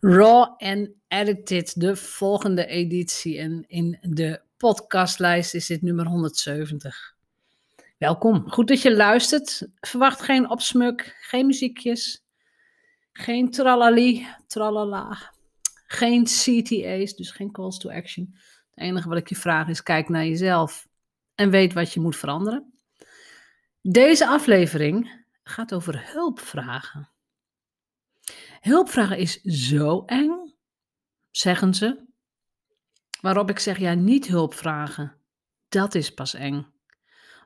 Raw and Edited, de volgende editie. En in de podcastlijst is dit nummer 170. Welkom, goed dat je luistert. Verwacht geen opsmuk, geen muziekjes, geen tralali, tralala, geen CTA's, dus geen calls to action. Het enige wat ik je vraag is, kijk naar jezelf en weet wat je moet veranderen. Deze aflevering gaat over hulpvragen. Hulpvragen is zo eng, zeggen ze. Waarop ik zeg, ja, niet hulpvragen, dat is pas eng.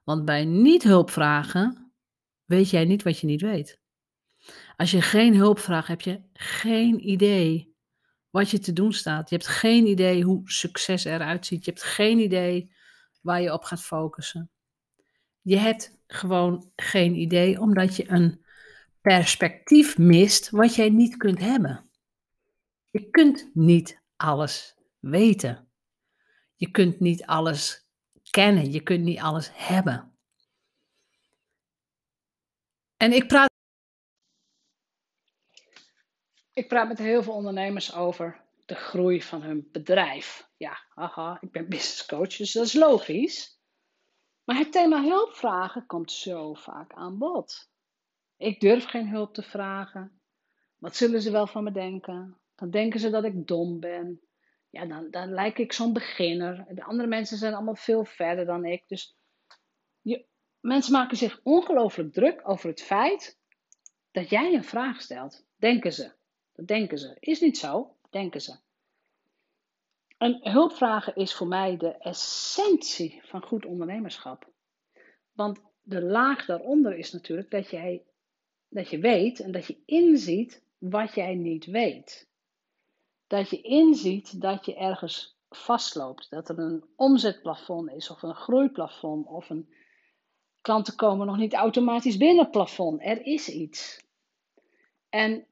Want bij niet hulpvragen weet jij niet wat je niet weet. Als je geen hulp vraagt, heb je geen idee wat je te doen staat. Je hebt geen idee hoe succes eruit ziet. Je hebt geen idee waar je op gaat focussen. Je hebt gewoon geen idee, omdat je een perspectief mist wat jij niet kunt hebben. Je kunt niet alles weten. Je kunt niet alles kennen. Je kunt niet alles hebben. En ik praat. Ik praat met heel veel ondernemers over de groei van hun bedrijf. Ja, haha, ik ben business coach, dus dat is logisch. Maar het thema hulpvragen komt zo vaak aan bod. Ik durf geen hulp te vragen. Wat zullen ze wel van me denken? Dan denken ze dat ik dom ben. Ja, dan, dan lijk ik zo'n beginner. De andere mensen zijn allemaal veel verder dan ik. Dus je, mensen maken zich ongelooflijk druk over het feit dat jij een vraag stelt. Denken ze. Dat denken ze. Is niet zo, denken ze. En hulpvragen is voor mij de essentie van goed ondernemerschap. Want de laag daaronder is natuurlijk dat jij dat je weet en dat je inziet wat jij niet weet. Dat je inziet dat je ergens vastloopt. Dat er een omzetplafond is, of een groeiplafond, of een klanten komen nog niet automatisch binnen plafond. Er is iets. En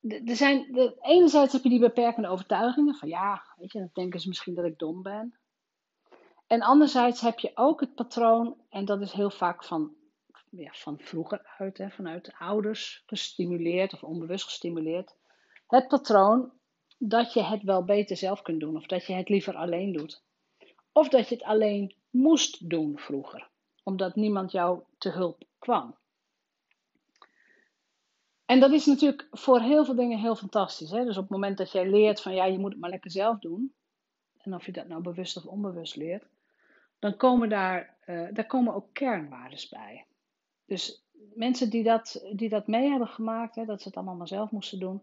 er zijn, enerzijds heb je die beperkende overtuigingen van ja, weet je, dan denken ze misschien dat ik dom ben. En anderzijds heb je ook het patroon, en dat is heel vaak van van vroeger uit, hè, vanuit de ouders gestimuleerd of onbewust gestimuleerd. Het patroon dat je het wel beter zelf kunt doen of dat je het liever alleen doet. Of dat je het alleen moest doen vroeger, omdat niemand jou te hulp kwam. En dat is natuurlijk voor heel veel dingen heel fantastisch. Hè? Dus op het moment dat jij leert van ja, je moet het maar lekker zelf doen. En of je dat nou bewust of onbewust leert. Dan komen daar, uh, daar komen ook kernwaardes bij. Dus mensen die dat, die dat mee hebben gemaakt, hè, dat ze het allemaal maar zelf moesten doen,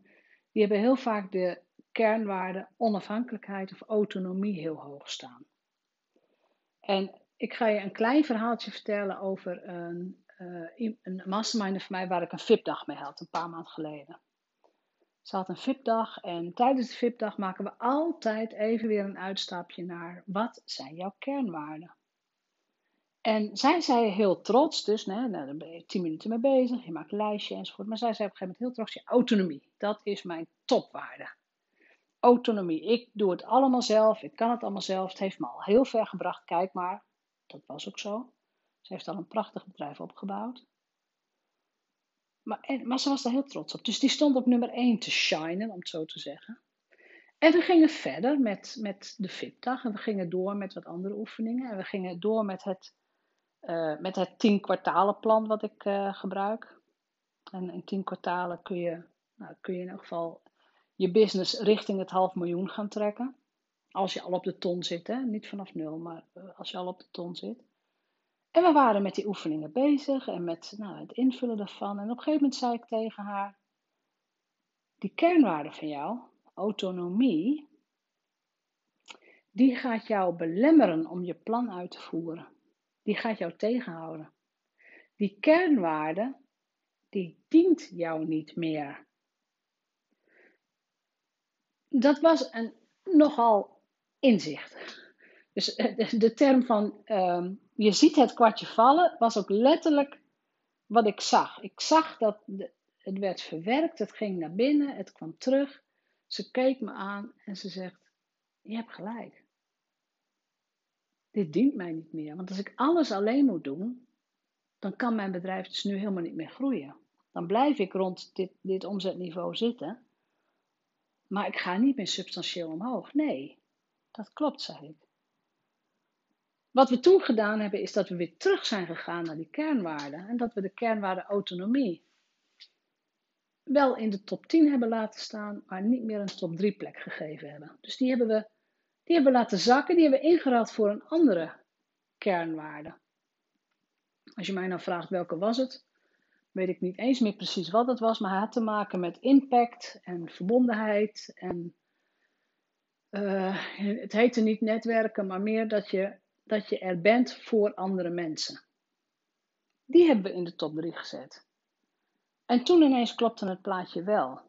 die hebben heel vaak de kernwaarden onafhankelijkheid of autonomie heel hoog staan. En ik ga je een klein verhaaltje vertellen over een, uh, een masterminder van mij waar ik een VIP-dag mee had, een paar maanden geleden. Ze had een VIP-dag en tijdens de VIP-dag maken we altijd even weer een uitstapje naar wat zijn jouw kernwaarden. En zij zei heel trots, dus nee, nou, daar ben je tien minuten mee bezig, je maakt een lijstje enzovoort. Maar zij zei op een gegeven moment heel trots, je autonomie, dat is mijn topwaarde. Autonomie, ik doe het allemaal zelf, ik kan het allemaal zelf. Het heeft me al heel ver gebracht, kijk maar, dat was ook zo. Ze heeft al een prachtig bedrijf opgebouwd. Maar, maar ze was daar heel trots op. Dus die stond op nummer 1 te shinen, om het zo te zeggen. En we gingen verder met, met de fitdag. En we gingen door met wat andere oefeningen. En we gingen door met het uh, met het 10 kwartalen plan wat ik uh, gebruik. En in 10 kwartalen kun je, nou, kun je in ieder geval je business richting het half miljoen gaan trekken. Als je al op de ton zit, hè? niet vanaf nul, maar uh, als je al op de ton zit. En we waren met die oefeningen bezig en met nou, het invullen daarvan. En op een gegeven moment zei ik tegen haar: Die kernwaarde van jou, autonomie, die gaat jou belemmeren om je plan uit te voeren die gaat jou tegenhouden. Die kernwaarde, die dient jou niet meer. Dat was een nogal inzicht. Dus eh, de, term van ehm, je ziet het kwartje vallen was ook letterlijk wat ik zag. Ik zag dat het werd verwerkt, het ging naar binnen, het kwam terug. Ze keek me aan en ze zegt: Je hebt gelijk dit dient mij niet meer. Want als ik alles alleen moet doen, dan kan mijn bedrijf dus nu helemaal niet meer groeien. Dan blijf ik rond dit, dit omzetniveau zitten. maar ik ga niet meer substantieel omhoog. Nee, dat klopt, zei ik. Wat we toen gedaan hebben, is dat we weer terug zijn gegaan naar die kernwaarden. En dat we de kernwaarde autonomie wel in de top 10 hebben laten staan, maar niet meer een top 3 plek gegeven hebben. Dus die hebben we, die hebben we laten zakken, die hebben we ingeruild voor een andere kernwaarde. Als je mij nou vraagt welke was het, weet ik niet eens meer precies wat het was, maar het had te maken met impact en verbondenheid. En uh, het heette niet netwerken, maar meer dat je, dat je er bent voor andere mensen. Die hebben we in de top 3 gezet. En toen ineens klopte het plaatje wel.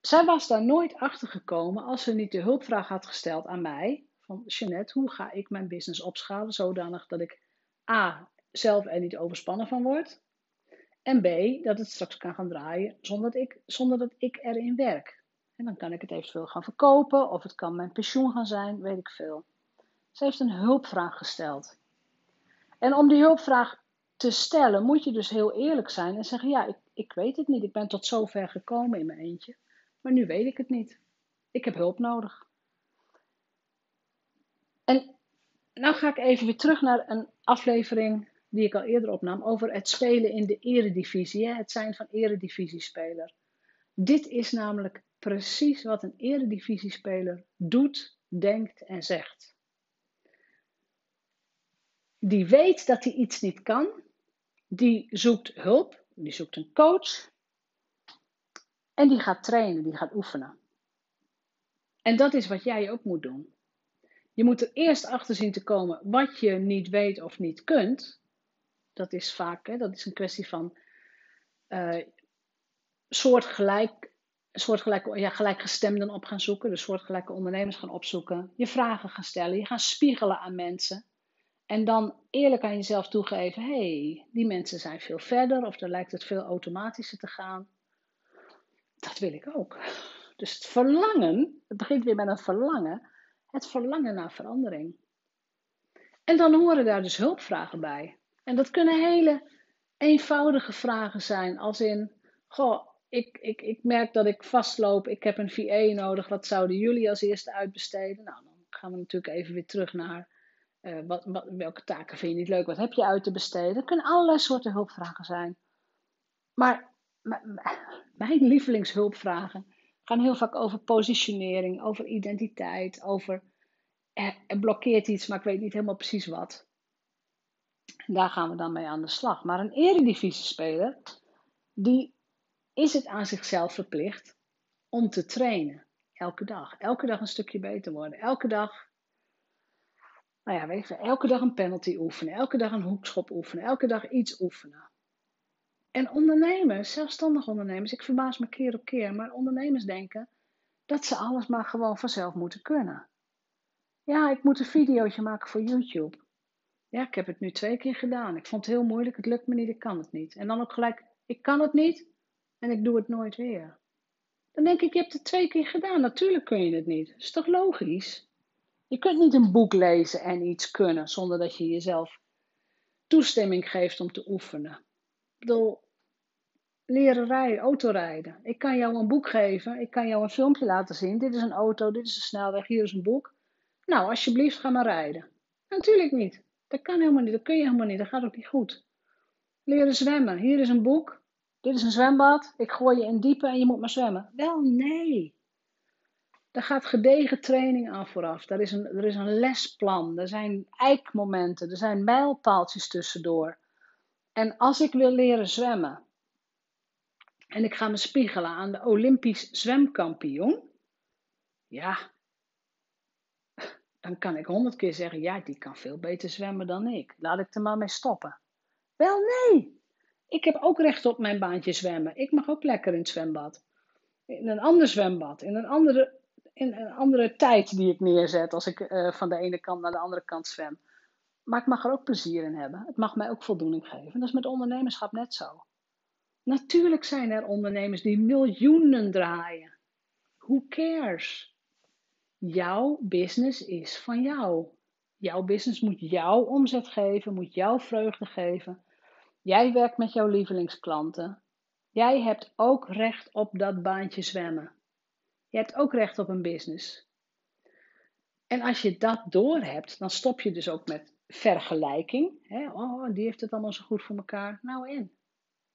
Zij was daar nooit achter gekomen als ze niet de hulpvraag had gesteld aan mij: van Jeanette, hoe ga ik mijn business opschalen zodanig dat ik A. zelf er niet overspannen van word. En B. dat het straks kan gaan draaien zonder dat ik, zonder dat ik erin werk. En dan kan ik het eventueel gaan verkopen of het kan mijn pensioen gaan zijn, weet ik veel. Ze heeft een hulpvraag gesteld. En om die hulpvraag te stellen moet je dus heel eerlijk zijn en zeggen: Ja, ik, ik weet het niet. Ik ben tot zover gekomen in mijn eentje, maar nu weet ik het niet. Ik heb hulp nodig. En nou ga ik even weer terug naar een aflevering die ik al eerder opnam over het spelen in de eredivisie, het zijn van eredivisiespeler. Dit is namelijk precies wat een eredivisiespeler doet, denkt en zegt. Die weet dat hij iets niet kan, die zoekt hulp, die zoekt een coach en die gaat trainen, die gaat oefenen. En dat is wat jij ook moet doen. Je moet er eerst achter zien te komen wat je niet weet of niet kunt. Dat is vaak, hè, dat is een kwestie van uh, soortgelijk, soortgelijke, ja, gelijkgestemden op gaan zoeken. Dus soortgelijke ondernemers gaan opzoeken. Je vragen gaan stellen. Je gaan spiegelen aan mensen. En dan eerlijk aan jezelf toegeven: hé, hey, die mensen zijn veel verder of dan lijkt het veel automatischer te gaan. Wil ik ook. Dus het verlangen, het begint weer met een verlangen het verlangen naar verandering. En dan horen daar dus hulpvragen bij. En dat kunnen hele eenvoudige vragen zijn, als in: Goh, ik, ik, ik merk dat ik vastloop, ik heb een VA nodig, wat zouden jullie als eerste uitbesteden? Nou, dan gaan we natuurlijk even weer terug naar uh, wat, welke taken vind je niet leuk, wat heb je uit te besteden? Dat kunnen allerlei soorten hulpvragen zijn. Maar mijn lievelingshulpvragen gaan heel vaak over positionering, over identiteit, over er, blokkeert iets, maar ik weet niet helemaal precies wat. Daar gaan we dan mee aan de slag. Maar een eredivisie-speler, die is het aan zichzelf verplicht om te trainen. Elke dag. Elke dag een stukje beter worden. Elke dag, nou ja, elke dag een penalty oefenen. Elke dag een hoekschop oefenen. Elke dag iets oefenen. En ondernemers, zelfstandig ondernemers, ik verbaas me keer op keer, maar ondernemers denken dat ze alles maar gewoon vanzelf moeten kunnen. Ja, ik moet een videootje maken voor YouTube. Ja, ik heb het nu twee keer gedaan. Ik vond het heel moeilijk, het lukt me niet, ik kan het niet. En dan ook gelijk, ik kan het niet en ik doe het nooit weer. Dan denk ik, je hebt het twee keer gedaan, natuurlijk kun je het niet. Dat is toch logisch? Je kunt niet een boek lezen en iets kunnen zonder dat je jezelf toestemming geeft om te oefenen. Bedoel, leren rijden, autorijden. Ik kan jou een boek geven, ik kan jou een filmpje laten zien. Dit is een auto, dit is een snelweg, hier is een boek. Nou, alsjeblieft, ga maar rijden. Natuurlijk niet. Dat kan helemaal niet. Dat kun je helemaal niet. Dat gaat ook niet goed. Leren zwemmen. Hier is een boek. Dit is een zwembad. Ik gooi je in diepe en je moet maar zwemmen. Wel, nee. Daar gaat gedegen training aan vooraf. Er is een, er is een lesplan. Er zijn eikmomenten. Er zijn mijlpaaltjes tussendoor. En als ik wil leren zwemmen. En ik ga me spiegelen aan de Olympisch zwemkampioen. Ja, dan kan ik honderd keer zeggen: ja, die kan veel beter zwemmen dan ik. Laat ik er maar mee stoppen. Wel nee, ik heb ook recht op mijn baantje zwemmen. Ik mag ook lekker in het zwembad. In een ander zwembad, in een andere, in een andere tijd die ik neerzet als ik uh, van de ene kant naar de andere kant zwem. Maar ik mag er ook plezier in hebben. Het mag mij ook voldoening geven. Dat is met ondernemerschap net zo. Natuurlijk zijn er ondernemers die miljoenen draaien. Who cares? Jouw business is van jou. Jouw business moet jouw omzet geven, moet jouw vreugde geven. Jij werkt met jouw lievelingsklanten. Jij hebt ook recht op dat baantje zwemmen. Je hebt ook recht op een business. En als je dat doorhebt, dan stop je dus ook met vergelijking. Hè? Oh, die heeft het allemaal zo goed voor elkaar. Nou en?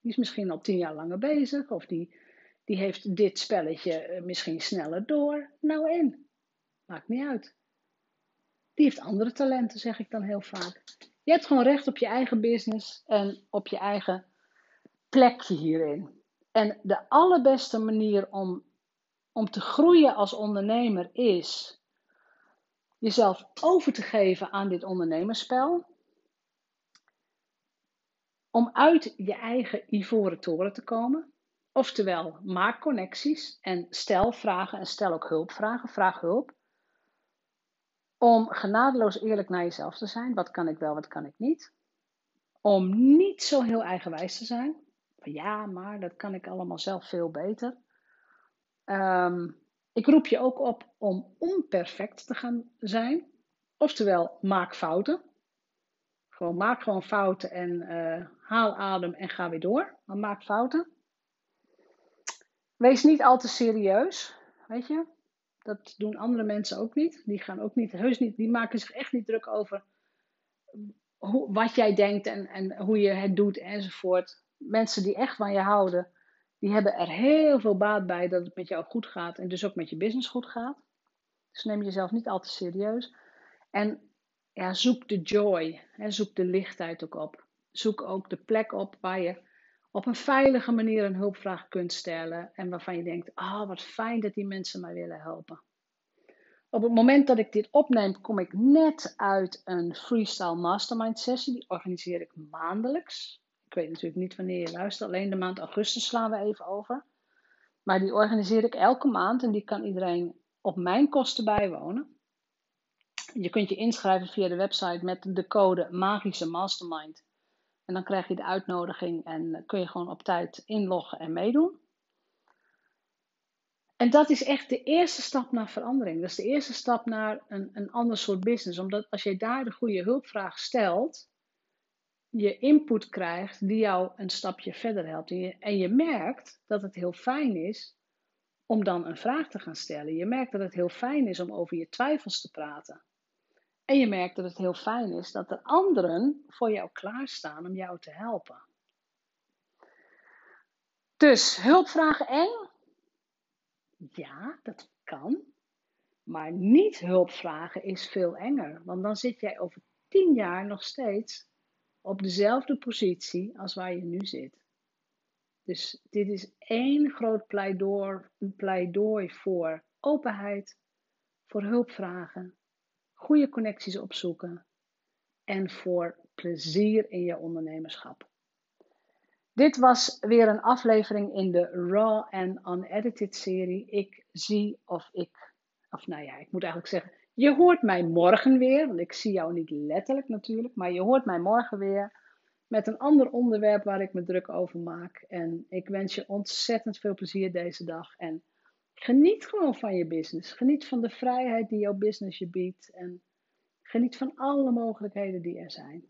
Die is misschien al tien jaar langer bezig. Of die, die heeft dit spelletje eh, misschien sneller door. Nou en? Maakt niet uit. Die heeft andere talenten, zeg ik dan heel vaak. Je hebt gewoon recht op je eigen business en op je eigen plekje hierin. En de allerbeste manier om, om te groeien als ondernemer is jezelf over te geven aan dit ondernemerspel. Om uit je eigen ivoren toren te komen. Oftewel, maak connecties en stel vragen en stel ook hulpvragen. Vraag hulp. Om genadeloos eerlijk naar jezelf te zijn. Wat kan ik wel, wat kan ik niet. Om niet zo heel eigenwijs te zijn. Ja, maar dat kan ik allemaal zelf veel beter. Um, ik roep je ook op om onperfect te gaan zijn. Oftewel, maak fouten. Gewoon maak gewoon fouten en uh, haal adem en ga weer door. Maar maak fouten. Wees niet al te serieus, weet je. Dat doen andere mensen ook niet. Die gaan ook niet, heus niet, die maken zich echt niet druk over hoe, wat jij denkt en, en hoe je het doet enzovoort. Mensen die echt van je houden, die hebben er heel veel baat bij dat het met jou goed gaat en dus ook met je business goed gaat. Dus neem jezelf niet al te serieus. En ja, zoek de joy, hè, zoek de lichtheid ook op. Zoek ook de plek op waar je op een veilige manier een hulpvraag kunt stellen en waarvan je denkt, ah, oh, wat fijn dat die mensen mij willen helpen. Op het moment dat ik dit opneem, kom ik net uit een freestyle mastermind sessie. Die organiseer ik maandelijks. Ik weet natuurlijk niet wanneer je luistert. Alleen de maand augustus slaan we even over. Maar die organiseer ik elke maand en die kan iedereen op mijn kosten bijwonen. Je kunt je inschrijven via de website met de code Magische Mastermind. En dan krijg je de uitnodiging en kun je gewoon op tijd inloggen en meedoen. En dat is echt de eerste stap naar verandering. Dat is de eerste stap naar een, een ander soort business. Omdat als je daar de goede hulpvraag stelt, je input krijgt die jou een stapje verder helpt. En je, en je merkt dat het heel fijn is om dan een vraag te gaan stellen. Je merkt dat het heel fijn is om over je twijfels te praten. En je merkt dat het heel fijn is dat er anderen voor jou klaarstaan om jou te helpen. Dus hulpvragen eng? Ja, dat kan. Maar niet hulpvragen is veel enger. Want dan zit jij over tien jaar nog steeds op dezelfde positie als waar je nu zit. Dus dit is één groot pleidooi, voor openheid, voor hulpvragen, goede connecties opzoeken en voor plezier in je ondernemerschap. Dit was weer een aflevering in de Raw and Unedited serie. Ik zie of ik, of nou ja, ik moet eigenlijk zeggen, je hoort mij morgen weer, want ik zie jou niet letterlijk natuurlijk, maar je hoort mij morgen weer met een ander onderwerp waar ik me druk over maak. En ik wens je ontzettend veel plezier deze dag. En geniet gewoon van je business. Geniet van de vrijheid die jouw business je biedt. En geniet van alle mogelijkheden die er zijn.